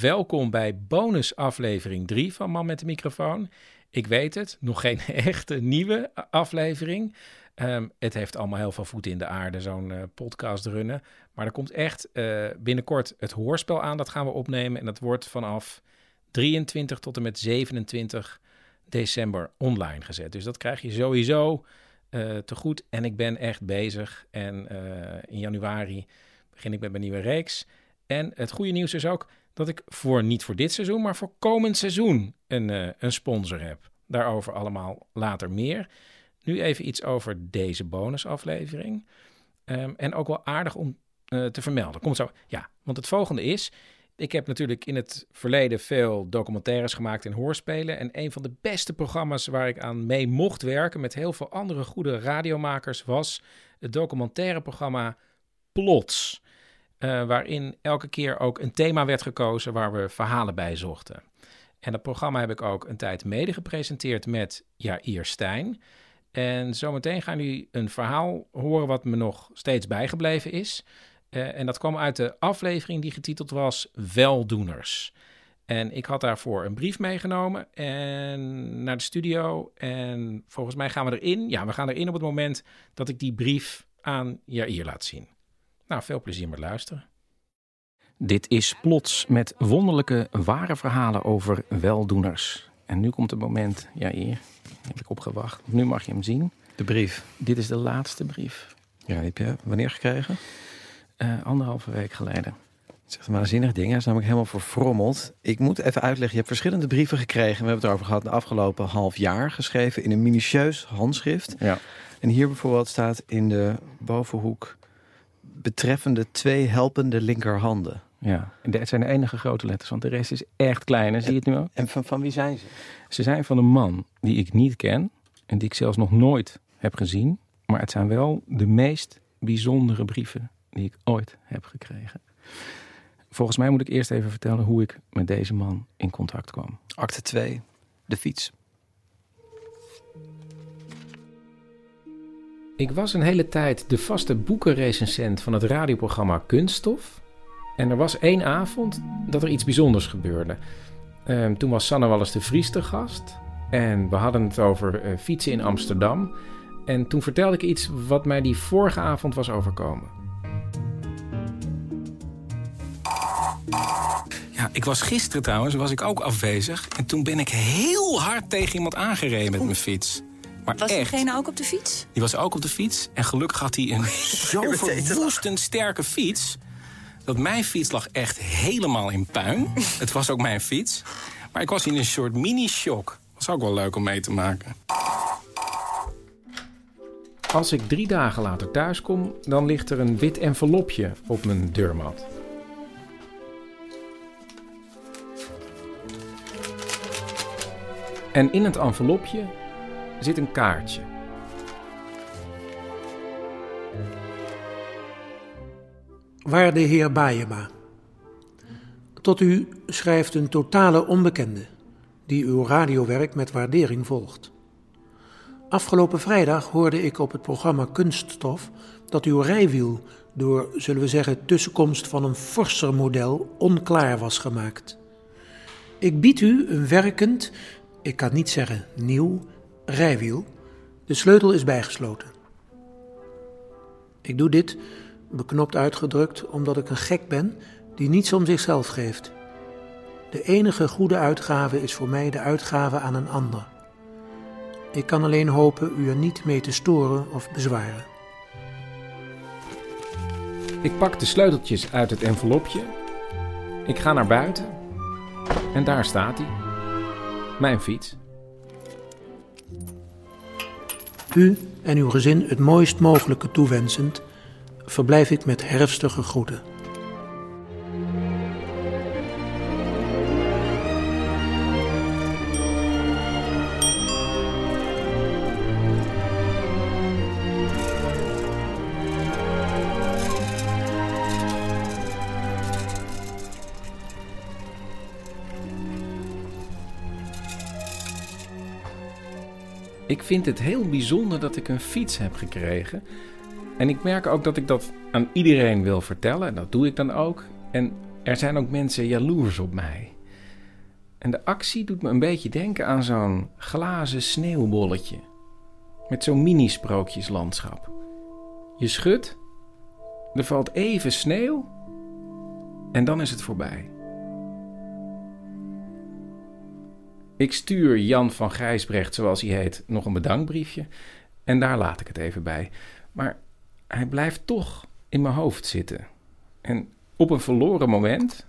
welkom bij bonusaflevering 3 van Man met de microfoon. Ik weet het, nog geen echte nieuwe aflevering. Ehm, het heeft allemaal heel veel voeten in de aarde, zo'n uh, podcast runnen. Maar er komt echt uh, binnenkort het hoorspel aan, dat gaan we opnemen. En dat wordt vanaf 23 tot en met 27 december online gezet. Dus dat krijg je sowieso uh, te goed. En ik ben echt bezig. En in januari begin ik met mijn nieuwe reeks. En het goede nieuws is ook dat ik voor niet voor dit seizoen, maar voor komend seizoen een, uh, een sponsor heb. Daarover allemaal later meer. Nu even iets over deze bonusaflevering. Um, en ook wel aardig om uh, te vermelden. Komt zo. Ja, want het volgende is. Ik heb natuurlijk in het verleden veel documentaires gemaakt en hoorspelen. En een van de beste programma's waar ik aan mee mocht werken met heel veel andere goede radiomakers was het documentaire Plots. Uh, waarin elke keer ook een thema werd gekozen waar we verhalen bij zochten. En dat programma heb ik ook een tijd mede gepresenteerd met Jair Stijn. En zometeen gaan jullie een verhaal horen wat me nog steeds bijgebleven is. Uh, en dat kwam uit de aflevering die getiteld was Weldoeners. En ik had daarvoor een brief meegenomen en naar de studio. En volgens mij gaan we erin. Ja, we gaan erin op het moment dat ik die brief aan Jair laat zien. Nou, veel plezier met luisteren. Dit is Plots met wonderlijke ware verhalen over weldoeners. En nu komt het moment, ja hier, heb ik opgewacht. Nu mag je hem zien. De brief. Dit is de laatste brief. Ja, die heb je wanneer gekregen? Uh, anderhalve week geleden. Het is een waanzinnig ding. Hij is namelijk helemaal verfrommeld. Ik moet even uitleggen. Je hebt verschillende brieven gekregen. We hebben het erover gehad de afgelopen half jaar. Geschreven in een minutieus handschrift. Ja. En hier bijvoorbeeld staat in de bovenhoek... betreffende twee helpende linkerhanden. Ja, en het zijn de enige grote letters, want de rest is echt klein. En zie je het nu ook? En van, van wie zijn ze? Ze zijn van een man die ik niet ken en die ik zelfs nog nooit heb gezien. Maar het zijn wel de meest bijzondere brieven die ik ooit heb gekregen. Volgens mij moet ik eerst even vertellen hoe ik met deze man in contact kwam. Acte 2, de fiets. Ik was een hele tijd de vaste boekenrecensent van het radioprogramma Kunststof. En er was één avond dat er iets bijzonders gebeurde. Um, toen was Sanne Wallis de Vries te gast. En we hadden het over uh, fietsen in Amsterdam. En toen vertelde ik iets wat mij die vorige avond was overkomen. Ja, ik was gisteren trouwens, was ik ook afwezig. En toen ben ik heel hard tegen iemand aangereden met mijn fiets. Maar was echt, diegene ook op de fiets? Die was ook op de fiets. En gelukkig had hij een zo verwoestend sterke fiets dat mijn fiets lag echt helemaal in puin. het was ook mijn fiets. Maar ik was in een soort mini-shock. Was ook wel leuk om mee te maken. Als ik drie dagen later thuis kom, dan ligt er een wit envelopje op mijn deurmat. En in het envelopje zit een kaartje. Waarde heer Baayema, tot u schrijft een totale onbekende die uw radiowerk met waardering volgt. Afgelopen vrijdag hoorde ik op het programma Kunststof dat uw rijwiel door, zullen we zeggen, tussenkomst van een forser model onklaar was gemaakt. Ik bied u een werkend, ik kan niet zeggen nieuw, rijwiel. De sleutel is bijgesloten. Ik doe dit beknopt uitgedrukt, omdat ik een gek ben die niets om zichzelf geeft. De enige goede uitgave is voor mij de uitgave aan een ander. Ik kan alleen hopen u er niet mee te storen of bezwaren. Ik pak de sleuteltjes uit het envelopje. Ik ga naar buiten. En daar staat hij. Mijn fiets. U en uw gezin het mooist mogelijke toewensend verblijf ik met herfstige groeten. Ik vind het heel bijzonder dat ik een fiets heb gekregen. En ik merk ook dat ik dat aan iedereen wil vertellen. En dat doe ik dan ook. En er zijn ook mensen jaloers op mij. En de actie doet me een beetje denken aan zo'n glazen sneeuwbolletje. Met zo'n mini-sprookjeslandschap. Je schudt, er valt even sneeuw en dan is het voorbij. Ik stuur Jan van Gijsbrecht, zoals hij heet, nog een bedankbriefje. En daar laat ik het even bij. Maar hij blijft toch in mijn hoofd zitten. En op een verloren moment,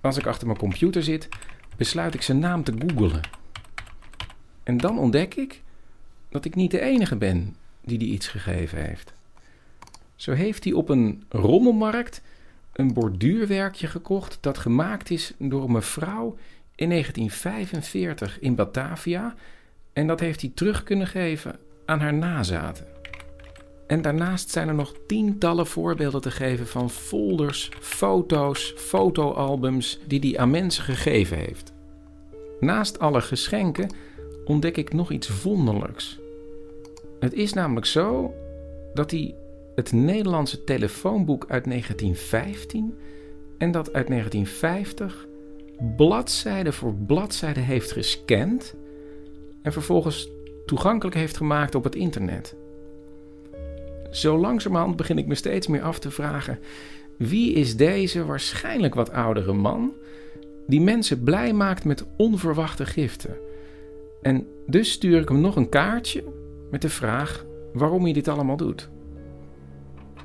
als ik achter mijn computer zit, besluit ik zijn naam te googelen. En dan ontdek ik dat ik niet de enige ben die die iets gegeven heeft. Zo heeft hij op een rommelmarkt een borduurwerkje gekocht dat gemaakt is door een mevrouw in 1945 in Batavia. En dat heeft hij terug kunnen geven aan haar nazaten. En daarnaast zijn er nog tientallen voorbeelden te geven van folders, foto's, fotoalbums die hij aan mensen gegeven heeft. Naast alle geschenken ontdek ik nog iets wonderlijks. Het is namelijk zo dat hij het Nederlandse telefoonboek uit 1915 en dat uit 1950 bladzijde voor bladzijde heeft gescand en vervolgens toegankelijk heeft gemaakt op het internet. Zo langzamerhand begin ik me steeds meer af te vragen: wie is deze waarschijnlijk wat oudere man die mensen blij maakt met onverwachte giften? En dus stuur ik hem nog een kaartje met de vraag waarom hij dit allemaal doet.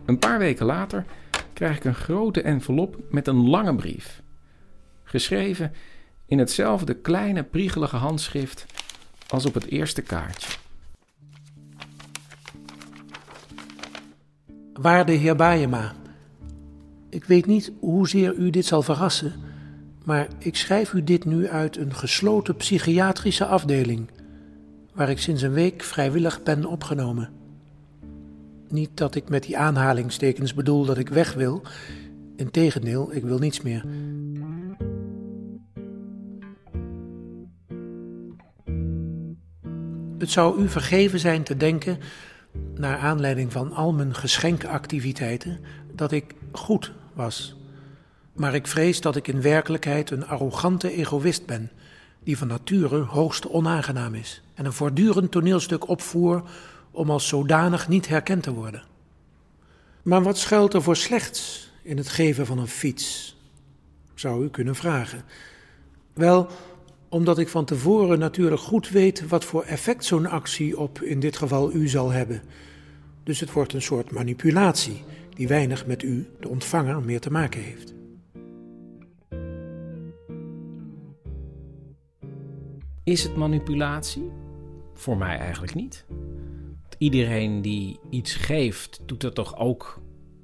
Een paar weken later krijg ik een grote envelop met een lange brief. Geschreven in hetzelfde kleine priegelige handschrift als op het eerste kaartje. Waarde heer Baayema, ik weet niet hoezeer u dit zal verrassen, maar ik schrijf u dit nu uit een gesloten psychiatrische afdeling, waar ik sinds een week vrijwillig ben opgenomen. Niet dat ik met die aanhalingstekens bedoel dat ik weg wil, integendeel, ik wil niets meer. Het zou u vergeven zijn te denken naar aanleiding van al mijn geschenkactiviteiten, dat ik goed was. Maar ik vrees dat ik in werkelijkheid een arrogante egoïst ben, die van nature hoogst onaangenaam is en een voortdurend toneelstuk opvoer om als zodanig niet herkend te worden. Maar wat schuilt er voor slechts in het geven van een fiets? Zou u kunnen vragen. Wel, omdat ik van tevoren natuurlijk goed weet wat voor effect zo'n actie op in dit geval u zal hebben. Dus het wordt een soort manipulatie die weinig met u, de ontvanger, meer te maken heeft. Is het manipulatie? Voor mij eigenlijk niet. Iedereen die iets geeft, doet dat toch ook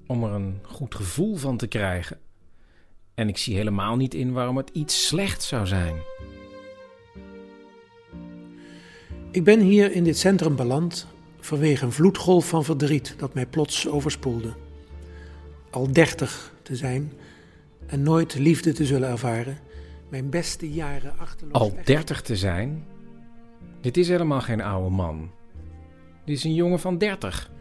om er een goed gevoel van te krijgen. En ik zie helemaal niet in waarom het iets slecht zou zijn. Ik ben hier in dit centrum beland vanwege een vloedgolf van verdriet dat mij plots overspoelde. Al dertig te zijn en nooit liefde te zullen ervaren, mijn beste jaren achterloos. Al dertig te zijn? Dit is helemaal geen oude man. Dit is een jongen van dertig.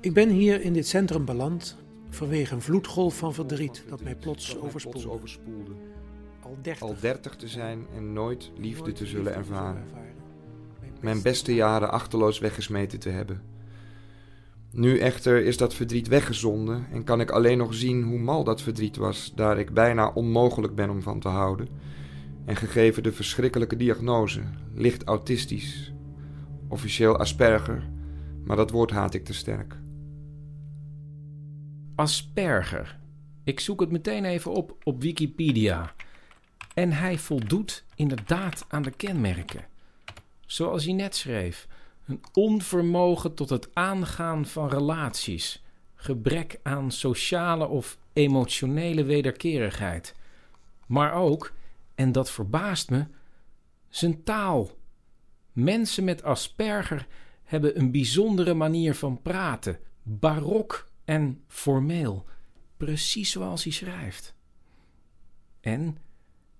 Ik ben hier in dit centrum beland vanwege een vloedgolf van verdriet dat mij plots overspoelde. Al dertig, Al dertig te zijn en nooit liefde te zullen ervaren mijn beste jaren achterloos weggesmeten te hebben. Nu echter is dat verdriet weggezonden en kan ik alleen nog zien hoe mal dat verdriet was, daar ik bijna onmogelijk ben om van te houden. En gegeven de verschrikkelijke diagnose, licht autistisch, officieel Asperger, maar dat woord haat ik te sterk. Asperger. Ik zoek het meteen even op op Wikipedia. En hij voldoet inderdaad aan de kenmerken zoals hij net schreef, een onvermogen tot het aangaan van relaties, gebrek aan sociale of emotionele wederkerigheid. Maar ook, en dat verbaast me, zijn taal. Mensen met Asperger hebben een bijzondere manier van praten, barok en formeel, precies zoals hij schrijft. En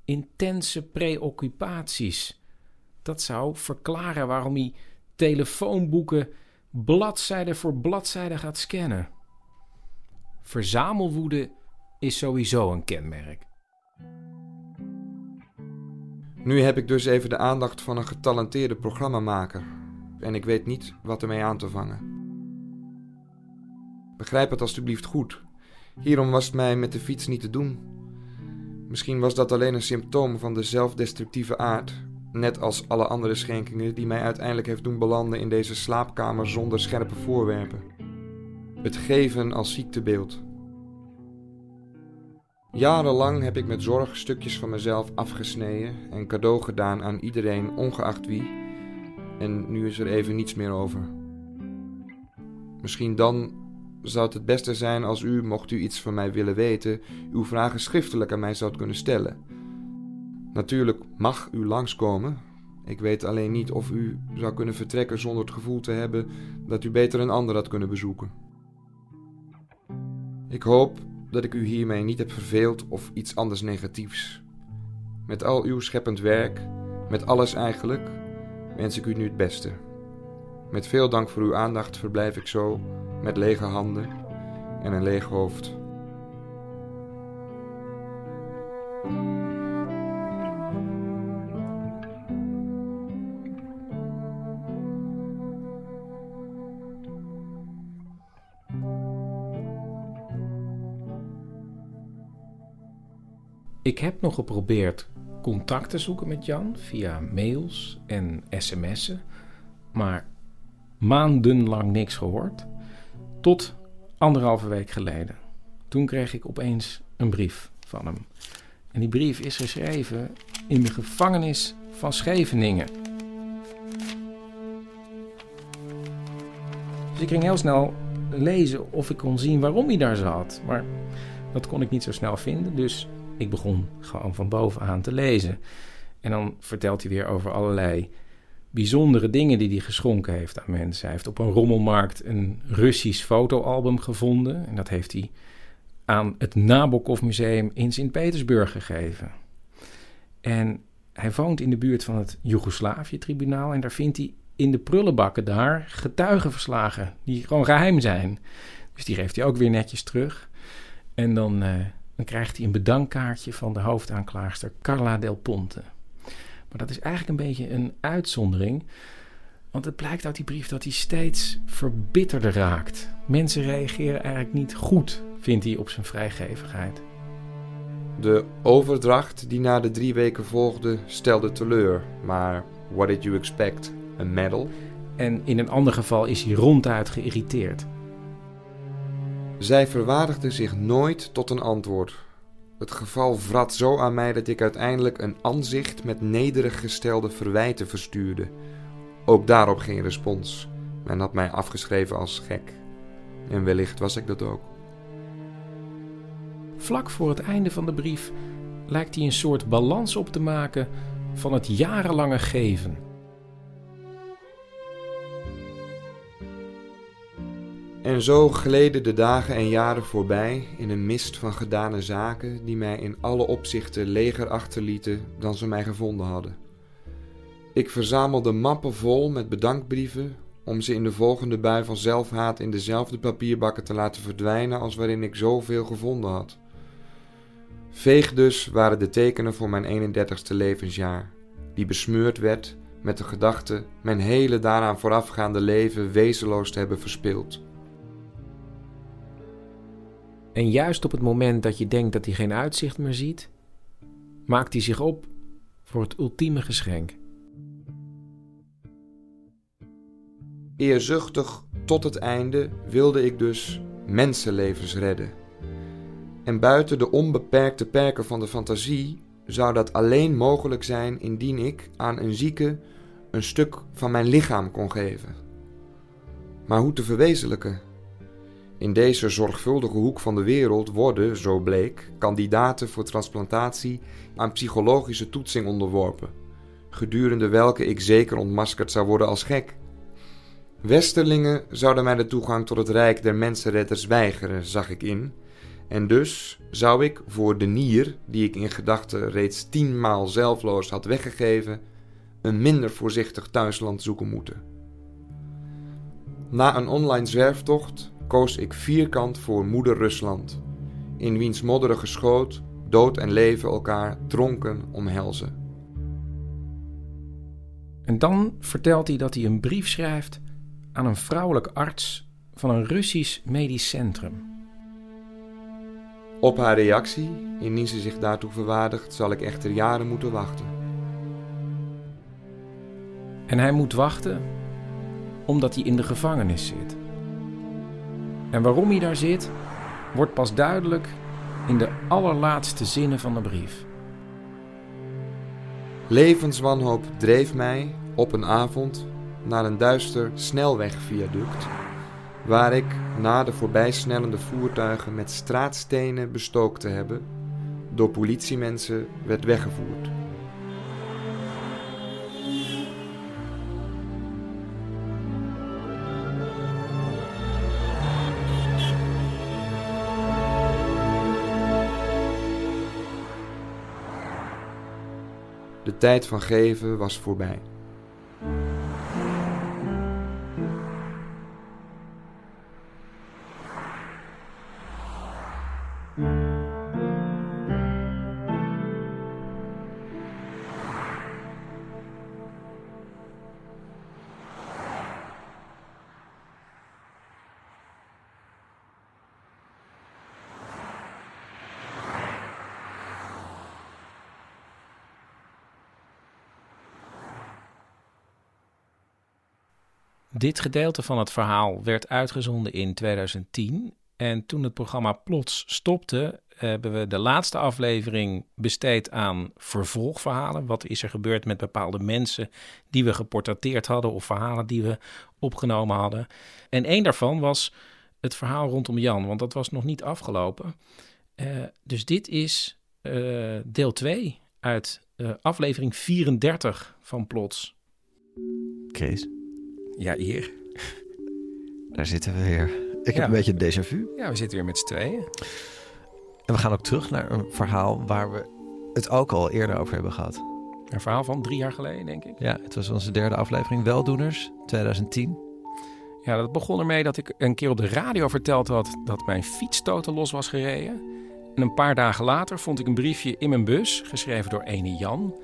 intense preoccupaties dat zou verklaren waarom hij telefoonboeken bladzijde voor bladzijde gaat scannen. Verzamelwoede is sowieso een kenmerk. Nu heb ik dus even de aandacht van een getalenteerde programmamaker en ik weet niet wat ermee aan te vangen. Begrijp het alstublieft goed. Hierom was het mij met de fiets niet te doen. Misschien was dat alleen een symptoom van de zelfdestructieve aard, net als alle andere schenkingen die mij uiteindelijk heeft doen belanden in deze slaapkamer zonder scherpe voorwerpen. Het geven als ziektebeeld. Jarenlang heb ik met zorg stukjes van mezelf afgesneden en cadeau gedaan aan iedereen, ongeacht wie. En nu is er even niets meer over. Misschien dan zou het het beste zijn als u, mocht u iets van mij willen weten, uw vragen schriftelijk aan mij zou kunnen stellen. Natuurlijk mag u langskomen. Ik weet alleen niet of u zou kunnen vertrekken zonder het gevoel te hebben dat u beter een ander had kunnen bezoeken. Ik hoop dat ik u hiermee niet heb verveeld of iets anders negatiefs. Met al uw scheppend werk, met alles eigenlijk, wens ik u nu het beste. Met veel dank voor uw aandacht verblijf ik zo, met lege handen en een leeg hoofd. Ik heb nog geprobeerd contact te zoeken met Jan via mails en sms'en, maar maandenlang niks gehoord. Tot anderhalve week geleden. Toen kreeg ik opeens een brief van hem. En die brief is geschreven in de gevangenis van Scheveningen. Dus ik ging heel snel lezen of ik kon zien waarom hij daar zat. Maar dat kon ik niet zo snel vinden. Dus ik begon gewoon van bovenaan te lezen. En dan vertelt hij weer over allerlei bijzondere dingen die hij geschonken heeft aan mensen. Hij heeft op een rommelmarkt een Russisch fotoalbum gevonden. En dat heeft hij aan het Nabokov Museum in Sint-Petersburg gegeven. En hij woont in de buurt van het Joegoslavië-tribunaal. En daar vindt hij in de prullenbakken daar getuigenverslagen die gewoon geheim zijn. Dus die geeft hij ook weer netjes terug. En dan, uh, dan krijgt hij een bedankkaartje van de hoofdaanklaagster Carla Del Ponte. Maar dat is eigenlijk een beetje een uitzondering. Want het blijkt uit die brief dat hij steeds verbitterder raakt. Mensen reageren eigenlijk niet goed, vindt hij, op zijn vrijgevigheid. De overdracht die na de drie weken volgde stelde teleur. Maar what did you expect? Een medal? En in een ander geval is hij ronduit geïrriteerd. Zij verwaardigde zich nooit tot een antwoord. Het geval vrat zo aan mij dat ik uiteindelijk een aanzicht met nederig gestelde verwijten verstuurde. Ook daarop geen respons. Men had mij afgeschreven als gek. En wellicht was ik dat ook. Vlak voor het einde van de brief lijkt hij een soort balans op te maken van het jarenlange geven. En zo gleden de dagen en jaren voorbij in een mist van gedane zaken die mij in alle opzichten leger achterlieten dan ze mij gevonden hadden. Ik verzamelde mappen vol met bedankbrieven om ze in de volgende bui van zelfhaat in dezelfde papierbakken te laten verdwijnen als waarin ik zoveel gevonden had. Veeg dus waren de tekenen voor mijn 31ste levensjaar, die besmeurd werd met de gedachte mijn hele daaraan voorafgaande leven wezenloos te hebben verspild. En juist op het moment dat je denkt dat hij geen uitzicht meer ziet, maakt hij zich op voor het ultieme geschenk. Eerzuchtig tot het einde wilde ik dus mensenlevens redden. En buiten de onbeperkte perken van de fantasie zou dat alleen mogelijk zijn indien ik aan een zieke een stuk van mijn lichaam kon geven. Maar hoe te verwezenlijken? In deze zorgvuldige hoek van de wereld worden, zo bleek, kandidaten voor transplantatie aan psychologische toetsing onderworpen, gedurende welke ik zeker ontmaskerd zou worden als gek. Westerlingen zouden mij de toegang tot het rijk der mensenredders weigeren, zag ik in, en dus zou ik voor de nier, die ik in gedachten reeds tienmaal zelfloos had weggegeven, een minder voorzichtig thuisland zoeken moeten. Na een online zwerftocht koos ik vierkant voor moeder Rusland, in wiens modderige schoot dood en leven elkaar dronken omhelzen. En dan vertelt hij dat hij een brief schrijft aan een vrouwelijk arts van een Russisch medisch centrum. Op haar reactie, indien ze zich daartoe verwaardigt, zal ik echter jaren moeten wachten. En hij moet wachten omdat hij in de gevangenis zit. En waarom hij daar zit, wordt pas duidelijk in de allerlaatste zinnen van de brief. Levenswanhoop dreef mij op een avond naar een duister snelwegviaduct, waar ik, na de voorbijsnellende voertuigen met straatstenen bestookt te hebben, door politiemensen werd weggevoerd. Tijd van geven was voorbij. Dit gedeelte van het verhaal werd uitgezonden in 2010. En toen het programma plots stopte, hebben we de laatste aflevering besteed aan vervolgverhalen. Wat is er gebeurd met bepaalde mensen die we geportretteerd hadden of verhalen die we opgenomen hadden. En één daarvan was het verhaal rondom Jan, want dat was nog niet afgelopen. Uh, dus dit is uh, deel 2 uit uh, aflevering 34 van Plots. Kees? Ja, hier. Daar zitten we weer. Ik heb een beetje een déjà vu. Ja, we zitten weer met z'n tweeën. En we gaan ook terug naar een verhaal waar we het ook al eerder over hebben gehad. Een verhaal van drie jaar geleden, denk ik. Ja, het was onze derde aflevering, Weldoeners, 2010. Ja, dat begon ermee dat ik een keer op de radio verteld had dat mijn fiets totaal los was gereden. En een paar dagen later vond ik een briefje in mijn bus, geschreven door ene Jan.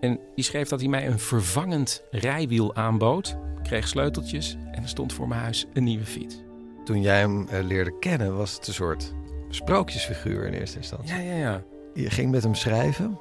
En die schreef dat hij mij een vervangend rijwiel aanbood. Kreeg sleuteltjes en er stond voor mijn huis een nieuwe fiets. Toen jij hem uh, leerde kennen, was het een soort sprookjesfiguur in eerste instantie. Ja, ja, ja. Je ging met hem schrijven.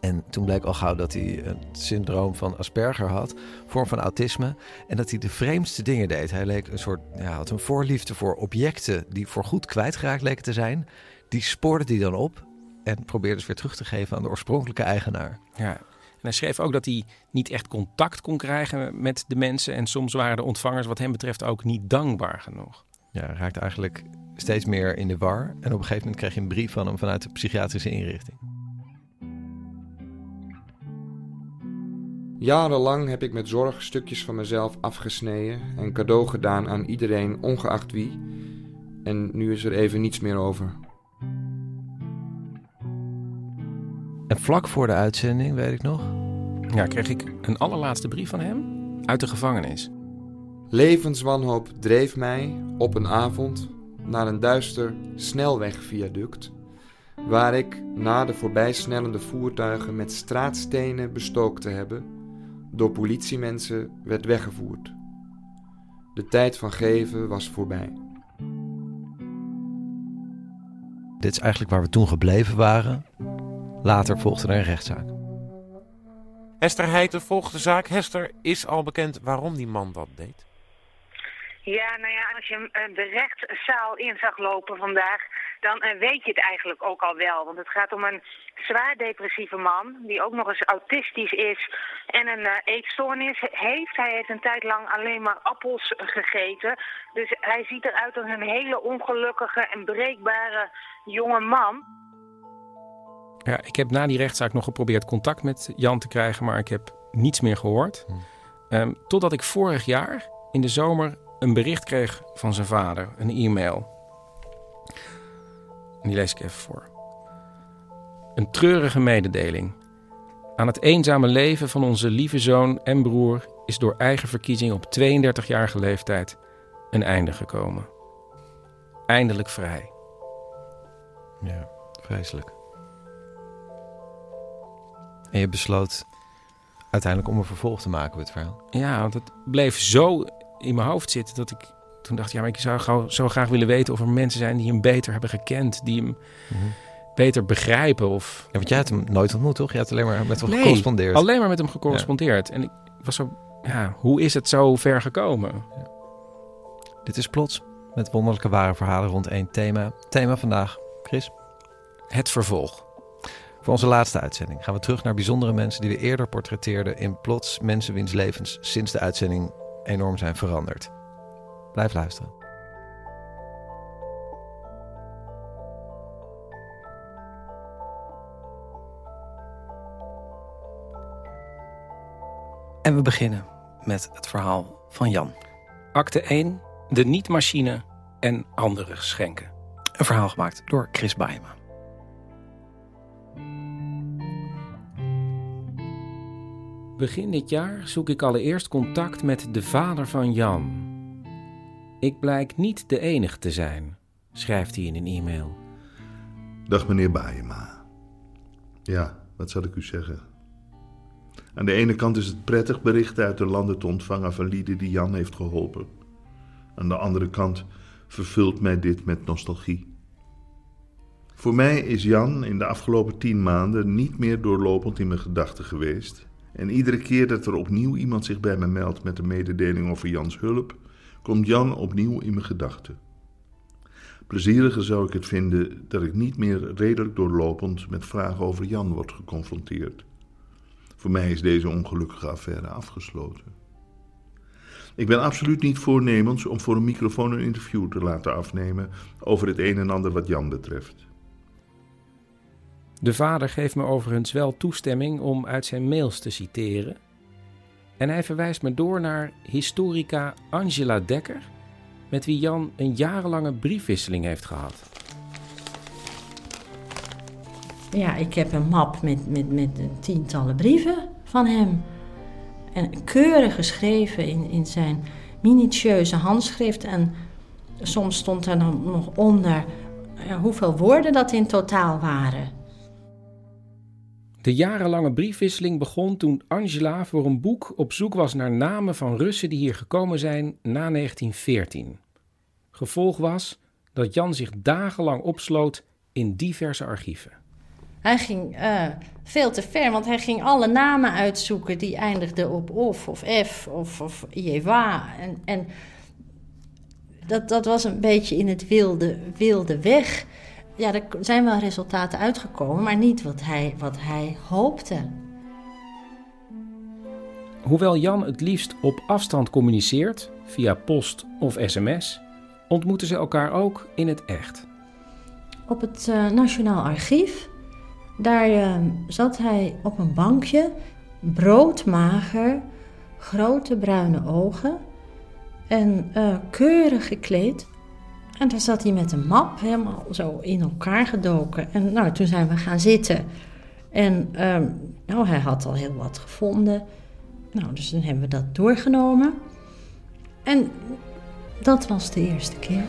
En toen bleek al gauw dat hij een syndroom van Asperger had, vorm van autisme. En dat hij de vreemdste dingen deed. Hij leek een soort, ja, had een voorliefde voor objecten die voorgoed kwijtgeraakt leken te zijn. Die spoorde hij dan op en probeerde ze weer terug te geven aan de oorspronkelijke eigenaar. Ja, en hij schreef ook dat hij niet echt contact kon krijgen met de mensen. En soms waren de ontvangers wat hem betreft ook niet dankbaar genoeg. Ja, hij raakte eigenlijk steeds meer in de war. En op een gegeven moment kreeg je een brief van hem vanuit de psychiatrische inrichting. Jarenlang heb ik met zorg stukjes van mezelf afgesneden en cadeau gedaan aan iedereen, ongeacht wie. En nu is er even niets meer over. En vlak voor de uitzending, weet ik nog. Ja, kreeg ik een allerlaatste brief van hem uit de gevangenis. Levenswanhoop dreef mij op een avond naar een duister snelwegviaduct, waar ik, na de voorbijsnellende voertuigen met straatstenen bestookt te hebben, door politiemensen werd weggevoerd. De tijd van geven was voorbij. Dit is eigenlijk waar we toen gebleven waren. Later volgde er een rechtszaak. Hester Heijten volgt de zaak. Hester, is al bekend waarom die man dat deed? Ja, nou ja, als je hem uh, de rechtszaal in zag lopen vandaag, dan uh, weet je het eigenlijk ook al wel. Want het gaat om een zwaar depressieve man, die ook nog eens autistisch is en een uh, eetstoornis heeft. Hij heeft een tijd lang alleen maar appels gegeten. Dus hij ziet eruit als een hele ongelukkige en breekbare jonge man. Ja, ik heb na die rechtszaak nog geprobeerd contact met Jan te krijgen, maar ik heb niets meer gehoord. Hm. Um, totdat ik vorig jaar in de zomer een bericht kreeg van zijn vader, een e-mail. En die lees ik even voor. Een treurige mededeling. Aan het eenzame leven van onze lieve zoon en broer is door eigen verkiezing op 32-jarige leeftijd een einde gekomen. Eindelijk vrij. Ja, Vreselijk. En je besloot uiteindelijk om een vervolg te maken op het verhaal. Ja, want het bleef zo in mijn hoofd zitten dat ik toen dacht, ja, maar ik zou zo graag willen weten of er mensen zijn die hem beter hebben gekend, die hem Mhm. beter begrijpen. Of... Ja, want jij hebt hem nooit ontmoet, toch? Je hebt alleen maar met hem Nee, gecorrespondeerd. Alleen maar met hem gecorrespondeerd. En ik was zo, ja, hoe is het zo ver gekomen? Dit is Plots, met wonderlijke ware verhalen rond één thema. Thema vandaag, Chris? Het vervolg. Voor onze laatste uitzending gaan we terug naar bijzondere mensen die we eerder portretteerden in Plots, mensen wiens levens sinds de uitzending enorm zijn veranderd. Blijf luisteren. En we beginnen met het verhaal van Jan. Acte 1, de niet-machine en andere geschenken. Een verhaal gemaakt door Chris Baema. Begin dit jaar zoek ik allereerst contact met de vader van Jan. Ik blijk niet de enige te zijn, schrijft hij in een e-mail. Dag meneer Baayema. Ja, wat zal ik u zeggen? Aan de ene kant is het prettig berichten uit de landen te ontvangen van lieden die Jan heeft geholpen. Aan de andere kant vervult mij dit met nostalgie. Voor mij is Jan in de afgelopen tien maanden niet meer doorlopend in mijn gedachten geweest. En iedere keer dat er opnieuw iemand zich bij me meldt met een mededeling over Jans hulp, komt Jan opnieuw in mijn gedachten. Plezieriger zou ik het vinden dat ik niet meer redelijk doorlopend met vragen over Jan word geconfronteerd. Voor mij is deze ongelukkige affaire afgesloten. Ik ben absoluut niet voornemens om voor een microfoon een interview te laten afnemen over het een en ander wat Jan betreft. De vader geeft me overigens wel toestemming om uit zijn mails te citeren. En hij verwijst me door naar historica Angela Dekker, met wie Jan een jarenlange briefwisseling heeft gehad. Ja, ik heb een map met, met, met tientallen brieven van hem. En keurig geschreven in, in zijn minutieuze handschrift. En soms stond er dan nog onder ja, hoeveel woorden dat in totaal waren. De jarenlange briefwisseling begon toen Angela voor een boek op zoek was naar namen van Russen die hier gekomen zijn na 1914. Gevolg was dat Jan zich dagenlang opsloot in diverse archieven. Hij ging uh, veel te ver, want hij ging alle namen uitzoeken die eindigden op of of f of, of jewa. En, en dat, dat was een beetje in het wilde, wilde weg. Ja, er zijn wel resultaten uitgekomen, maar niet wat hij, wat hij hoopte. Hoewel Jan het liefst op afstand communiceert, via post of sms, ontmoeten ze elkaar ook in het echt. Op het uh, Nationaal Archief, daar uh, zat hij op een bankje, broodmager, grote bruine ogen en uh, keurig gekleed. En daar zat hij met een map helemaal zo in elkaar gedoken. En nou, toen zijn we gaan zitten. En um, nou, hij had al heel wat gevonden. Nou, dus dan hebben we dat doorgenomen. En dat was de eerste keer.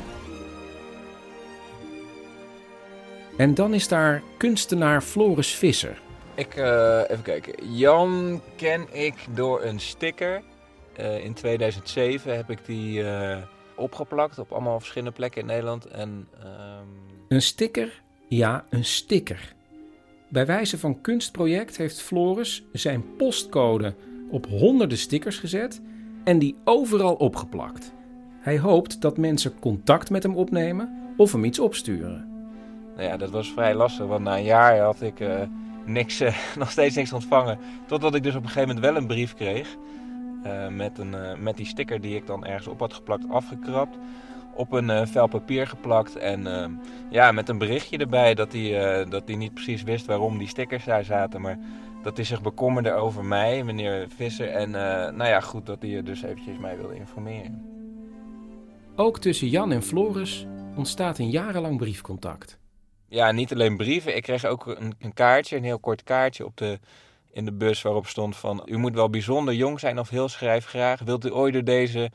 En dan is daar kunstenaar Floris Visser. Ik, uh, even kijken. Jan ken ik door een sticker. Uh, in 2007 heb ik die... Uh, opgeplakt op allemaal verschillende plekken in Nederland. En, um... Een sticker? Ja, een sticker. Bij wijze van kunstproject heeft Floris zijn postcode op honderden stickers gezet en die overal opgeplakt. Hij hoopt dat mensen contact met hem opnemen of hem iets opsturen. Nou ja, dat was vrij lastig, want na een jaar had ik uh, niks, uh, nog steeds niks ontvangen. Totdat ik dus op een gegeven moment wel een brief kreeg. Uh, met, een, uh, met die sticker die ik dan ergens op had geplakt, afgekrapt. Op een uh, vel papier geplakt. En ja, met een berichtje erbij dat hij dat hij niet precies wist waarom die stickers daar zaten. Maar dat hij zich bekommerde over mij, meneer Visser. En nou ja, goed, dat hij dus eventjes mij wilde informeren. Ook tussen Jan en Floris ontstaat een jarenlang briefcontact. Ja, niet alleen brieven. Ik kreeg ook een, een kaartje, een heel kort kaartje op de in de bus waarop stond van... u moet wel bijzonder jong zijn of heel schrijfgraag. Wilt u ooit door deze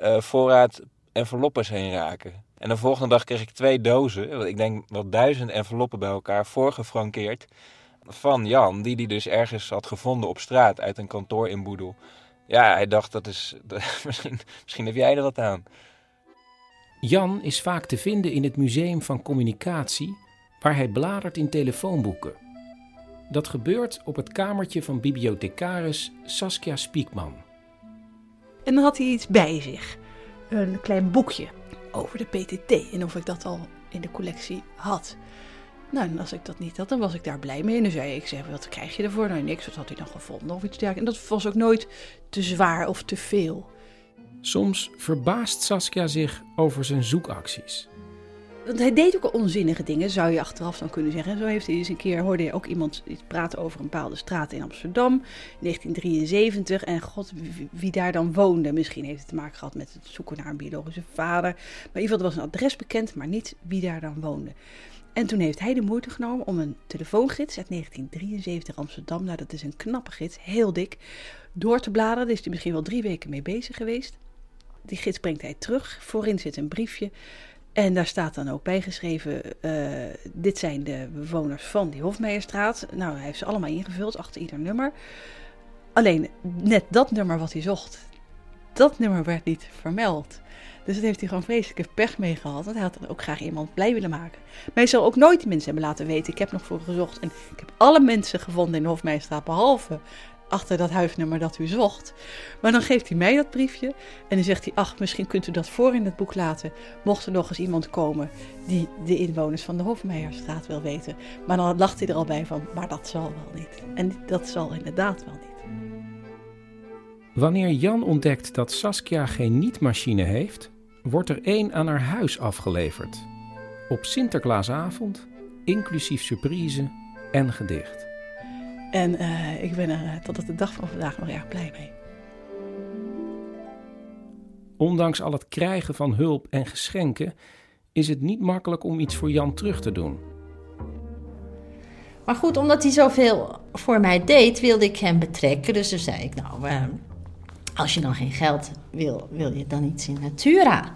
uh, voorraad enveloppes heen raken. En de volgende dag kreeg ik twee dozen, ik denk wel duizend enveloppen bij elkaar, voorgefrankeerd. Van Jan, die die dus ergens had gevonden op straat uit een kantoor in Boedel. Ja, hij dacht, dat is, misschien, misschien heb jij er wat aan. Jan is vaak te vinden in het Museum van Communicatie, waar hij bladert in telefoonboeken. Dat gebeurt op het kamertje van bibliothecaris Saskia Spiekman. En dan had hij iets bij zich. Een klein boekje over de PTT en of ik dat al in de collectie had. Nou, en als ik dat niet had, dan was ik daar blij mee. En dan zei ik, zeg, wat krijg je ervoor? Nou, niks, wat had hij dan gevonden of iets dergelijks. En dat was ook nooit te zwaar of te veel. Soms verbaast Saskia zich over zijn zoekacties. Want hij deed ook onzinnige dingen, zou je achteraf dan kunnen zeggen. En zo heeft hij eens een keer, hoorde je ook iemand praten over een bepaalde straat in Amsterdam, 1973. En god, wie, wie, daar dan woonde. Misschien heeft het te maken gehad met het zoeken naar een biologische vader. Maar in ieder geval, er was een adres bekend, maar niet wie daar dan woonde. En toen heeft hij de moeite genomen om een telefoongids uit 1973 Amsterdam, nou dat is een knappe gids, heel dik, door te bladeren. Daar is hij misschien wel drie weken mee bezig geweest. Die gids brengt hij terug. Voorin zit een briefje. En daar staat dan ook bijgeschreven: uh, dit zijn de bewoners van die Hofmeijerstraat. Nou, hij heeft ze allemaal ingevuld achter ieder nummer. Alleen net dat nummer wat hij zocht, dat nummer werd niet vermeld. Dus dat heeft hij gewoon vreselijke pech mee gehad. Want hij had dan ook graag iemand blij willen maken. Maar hij zal ook nooit mensen hebben laten weten. Ik heb nog voor gezocht. En ik heb alle mensen gevonden in de. Behalve achter dat huisnummer dat u zocht. Maar dan geeft hij mij dat briefje en dan zegt hij: Ach, misschien kunt u dat voor in het boek laten. Mocht er nog eens iemand komen die de inwoners van de Hofmeijerstraat wil weten. Maar dan lacht hij er al bij van: Maar dat zal wel niet. En dat zal inderdaad wel niet. Wanneer Jan ontdekt dat Saskia geen nietmachine heeft, wordt er één aan haar huis afgeleverd. Op Sinterklaasavond, inclusief surprise en gedicht. En uh, ik ben er uh, tot op de dag van vandaag nog erg blij mee. Ondanks al het krijgen van hulp en geschenken is het niet makkelijk om iets voor Jan terug te doen. Maar goed, omdat hij zoveel voor mij deed, wilde ik hem betrekken. Dus toen zei ik, nou, uh, als je dan geen geld wil, wil je dan iets in Natura?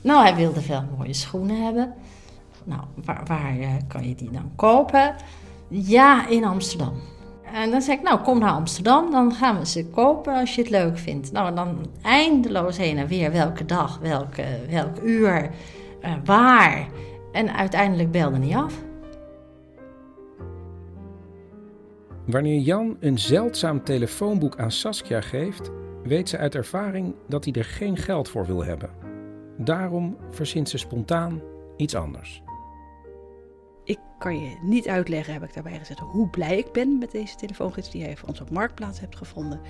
Nou, hij wilde veel mooie schoenen hebben. Nou, waar, waar kan je die dan kopen? Ja, in Amsterdam. En dan zei ik, nou kom naar Amsterdam, dan gaan we ze kopen als je het leuk vindt. Nou, dan eindeloos heen en weer, welke dag, welke, welk uur, uh, waar. En uiteindelijk belde hij af. Wanneer Jan een zeldzaam telefoonboek aan Saskia geeft, weet ze uit ervaring dat hij er geen geld voor wil hebben. Daarom verzint ze spontaan iets anders ik kan je niet uitleggen, heb ik daarbij gezet, hoe blij ik ben met deze telefoongids die jij voor ons op Marktplaats hebt gevonden.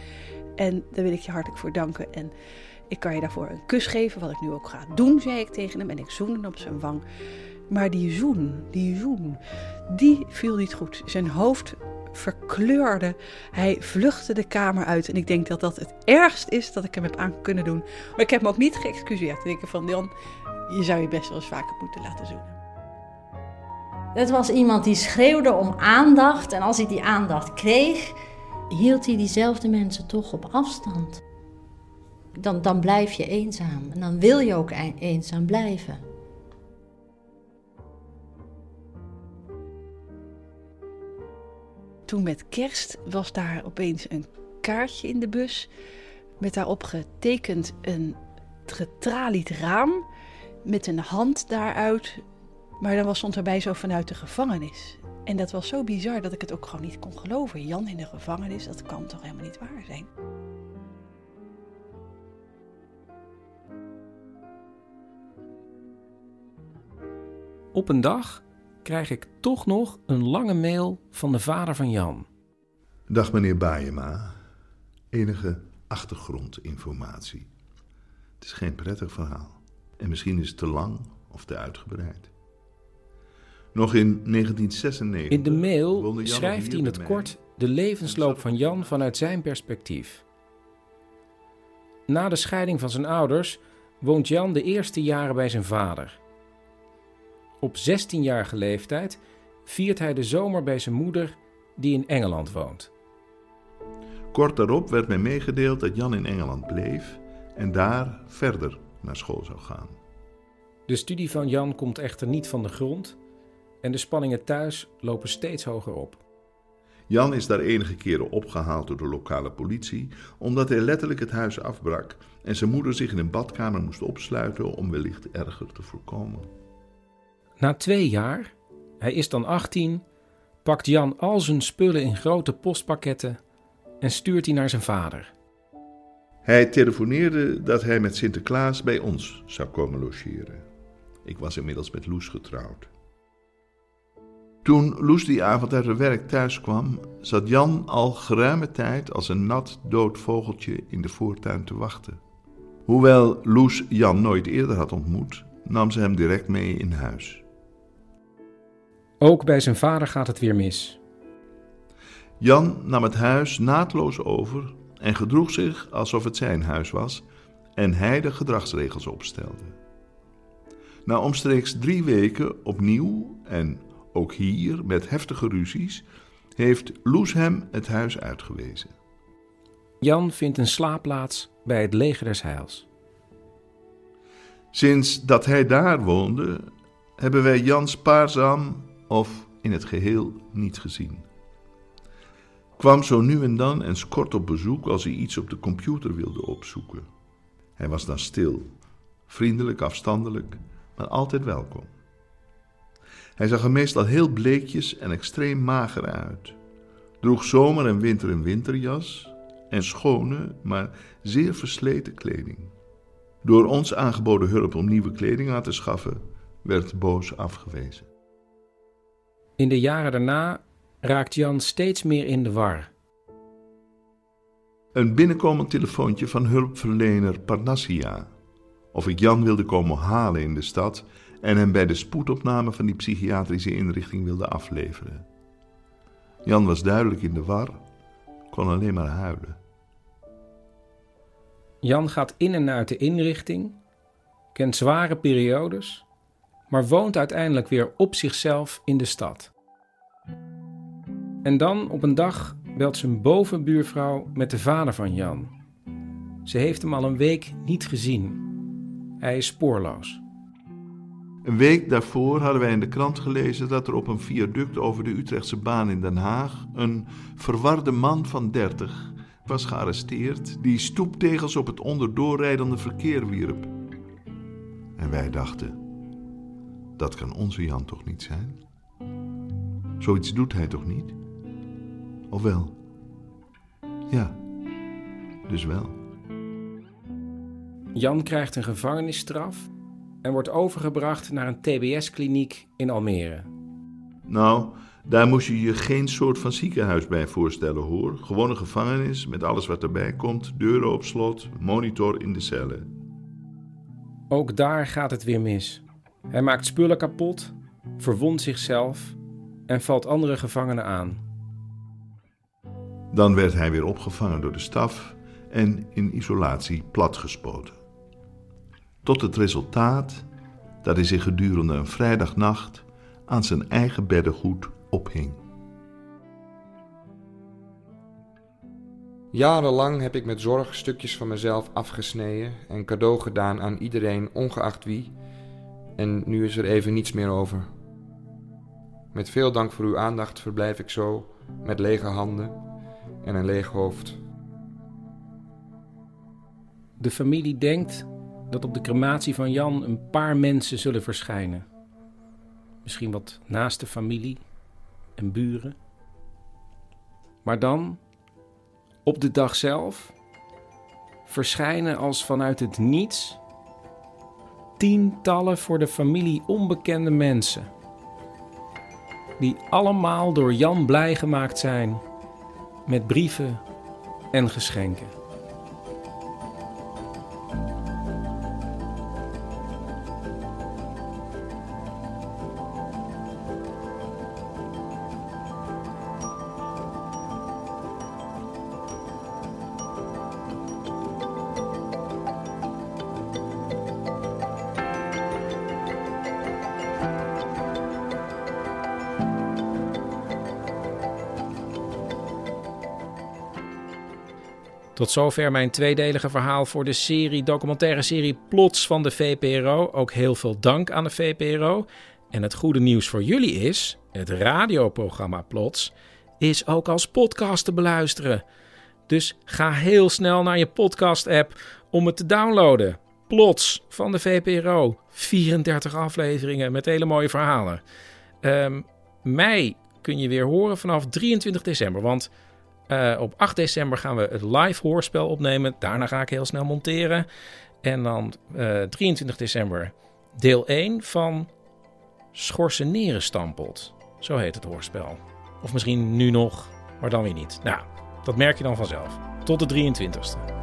En daar wil ik je hartelijk voor danken. En ik kan je daarvoor een kus geven, wat ik nu ook ga doen, zei ik tegen hem. En ik zoende op zijn wang. Maar die zoen, die zoen, die viel niet goed. Zijn hoofd verkleurde. Hij vluchtte de kamer uit. En ik denk dat dat het ergst is dat ik hem heb aan kunnen doen. Maar ik heb hem ook niet geëxcuseerd. Ik denk van, Jan, je zou je best wel eens vaker moeten laten zoenen. Het was iemand die schreeuwde om aandacht. En als hij die aandacht kreeg, hield hij diezelfde mensen toch op afstand. Dan, dan blijf je eenzaam. En dan wil je ook eenzaam blijven. Toen met kerst was daar opeens een kaartje in de bus. Met daarop getekend een getralied raam. Met een hand daaruit maar dan was, stond erbij zo vanuit de gevangenis. En dat was zo bizar dat ik het ook gewoon niet kon geloven. Jan in de gevangenis, dat kan toch helemaal niet waar zijn? Op een dag krijg ik toch nog een lange mail van de vader van Jan. Dag meneer Baayema. Enige achtergrondinformatie. Het is geen prettig verhaal. En misschien is het te lang of te uitgebreid. Nog in 1996. In de mail schrijft hij in het kort de levensloop van Jan vanuit zijn perspectief. Na de scheiding van zijn ouders woont Jan de eerste jaren bij zijn vader. Op 16-jarige leeftijd viert hij de zomer bij zijn moeder, die in Engeland woont. Kort daarop werd mij meegedeeld dat Jan in Engeland bleef en daar verder naar school zou gaan. De studie van Jan komt echter niet van de grond en de spanningen thuis lopen steeds hoger op. Jan is daar enige keren opgehaald door de lokale politie omdat hij letterlijk het huis afbrak en zijn moeder zich in een badkamer moest opsluiten om wellicht erger te voorkomen. Na twee jaar, hij is dan 18, pakt Jan al zijn spullen in grote postpakketten en stuurt die naar zijn vader. Hij telefoneerde dat hij met Sinterklaas bij ons zou komen logeren. Ik was inmiddels met Loes getrouwd. Toen Loes die avond uit haar werk thuis kwam, zat Jan al geruime tijd als een nat dood vogeltje in de voortuin te wachten. Hoewel Loes Jan nooit eerder had ontmoet, nam ze hem direct mee in huis. Ook bij zijn vader gaat het weer mis. Jan nam het huis naadloos over en gedroeg zich alsof het zijn huis was en hij de gedragsregels opstelde. Na omstreeks drie weken opnieuw en ook hier met heftige ruzies heeft Loes hem het huis uitgewezen. Jan vindt een slaapplaats bij het leger des heils. Sinds dat hij daar woonde, hebben wij Jan spaarzaam of in het geheel niet gezien. Kwam zo nu en dan eens kort op bezoek als hij iets op de computer wilde opzoeken. Hij was dan stil, vriendelijk, afstandelijk, maar altijd welkom. Hij zag er meestal heel bleekjes en extreem mager uit. Droeg zomer en winter een winterjas en schone, maar zeer versleten kleding. Door ons aangeboden hulp om nieuwe kleding aan te schaffen, werd boos afgewezen. In de jaren daarna raakt Jan steeds meer in de war. Een binnenkomend telefoontje van hulpverlener Parnassia. Of ik Jan wilde komen halen in de stad en hem bij de spoedopname van die psychiatrische inrichting wilde afleveren. Jan was duidelijk in de war, kon alleen maar huilen. Jan gaat in en uit de inrichting, kent zware periodes, maar woont uiteindelijk weer op zichzelf in de stad. En dan op een dag belt zijn bovenbuurvrouw met de vader van Jan. Ze heeft hem al een week niet gezien. Hij is spoorloos. Een week daarvoor hadden wij in de krant gelezen dat er op een viaduct over de Utrechtse baan in Den Haag een verwarde man van 30 was gearresteerd die stoeptegels op het onderdoorrijdende verkeer wierp. En wij dachten, dat kan onze Jan toch niet zijn? Zoiets doet hij toch niet? Of wel? Ja, dus wel. Jan krijgt een gevangenisstraf en wordt overgebracht naar een TBS-kliniek in Almere. Nou, daar moest je je geen soort van ziekenhuis bij voorstellen hoor. Gewoon een gevangenis met alles wat erbij komt: deuren op slot, monitor in de cellen. Ook daar gaat het weer mis. Hij maakt spullen kapot, verwondt zichzelf en valt andere gevangenen aan. Dan werd hij weer opgevangen door de staf en in isolatie platgespoten. Tot het resultaat dat hij zich gedurende een vrijdagnacht aan zijn eigen beddengoed ophing. Jarenlang heb ik met zorg stukjes van mezelf afgesneden en cadeau gedaan aan iedereen, ongeacht wie. En nu is er even niets meer over. Met veel dank voor uw aandacht verblijf ik zo, met lege handen en een leeg hoofd. De familie denkt dat op de crematie van Jan een paar mensen zullen verschijnen. Misschien wat naaste familie en buren. Maar dan, op de dag zelf, verschijnen als vanuit het niets tientallen voor de familie onbekende mensen. Die allemaal door Jan blij gemaakt zijn met brieven en geschenken. Tot zover mijn tweedelige verhaal voor de serie, documentaire serie Plots van de VPRO. Ook heel veel dank aan de VPRO. En het goede nieuws voor jullie is: het radioprogramma Plots is ook als podcast te beluisteren. Dus ga heel snel naar je podcast-app om het te downloaden. Plots van de VPRO. 34 afleveringen met hele mooie verhalen. Um, mij kun je weer horen vanaf 23 december. Want uh, op 8 december gaan we het live hoorspel opnemen. Daarna ga ik heel snel monteren. En dan uh, 23 december deel 1 van Schorseneren Stampot. Zo heet het hoorspel. Of misschien nu nog, maar dan weer niet. Nou, dat merk je dan vanzelf. Tot de 23ste.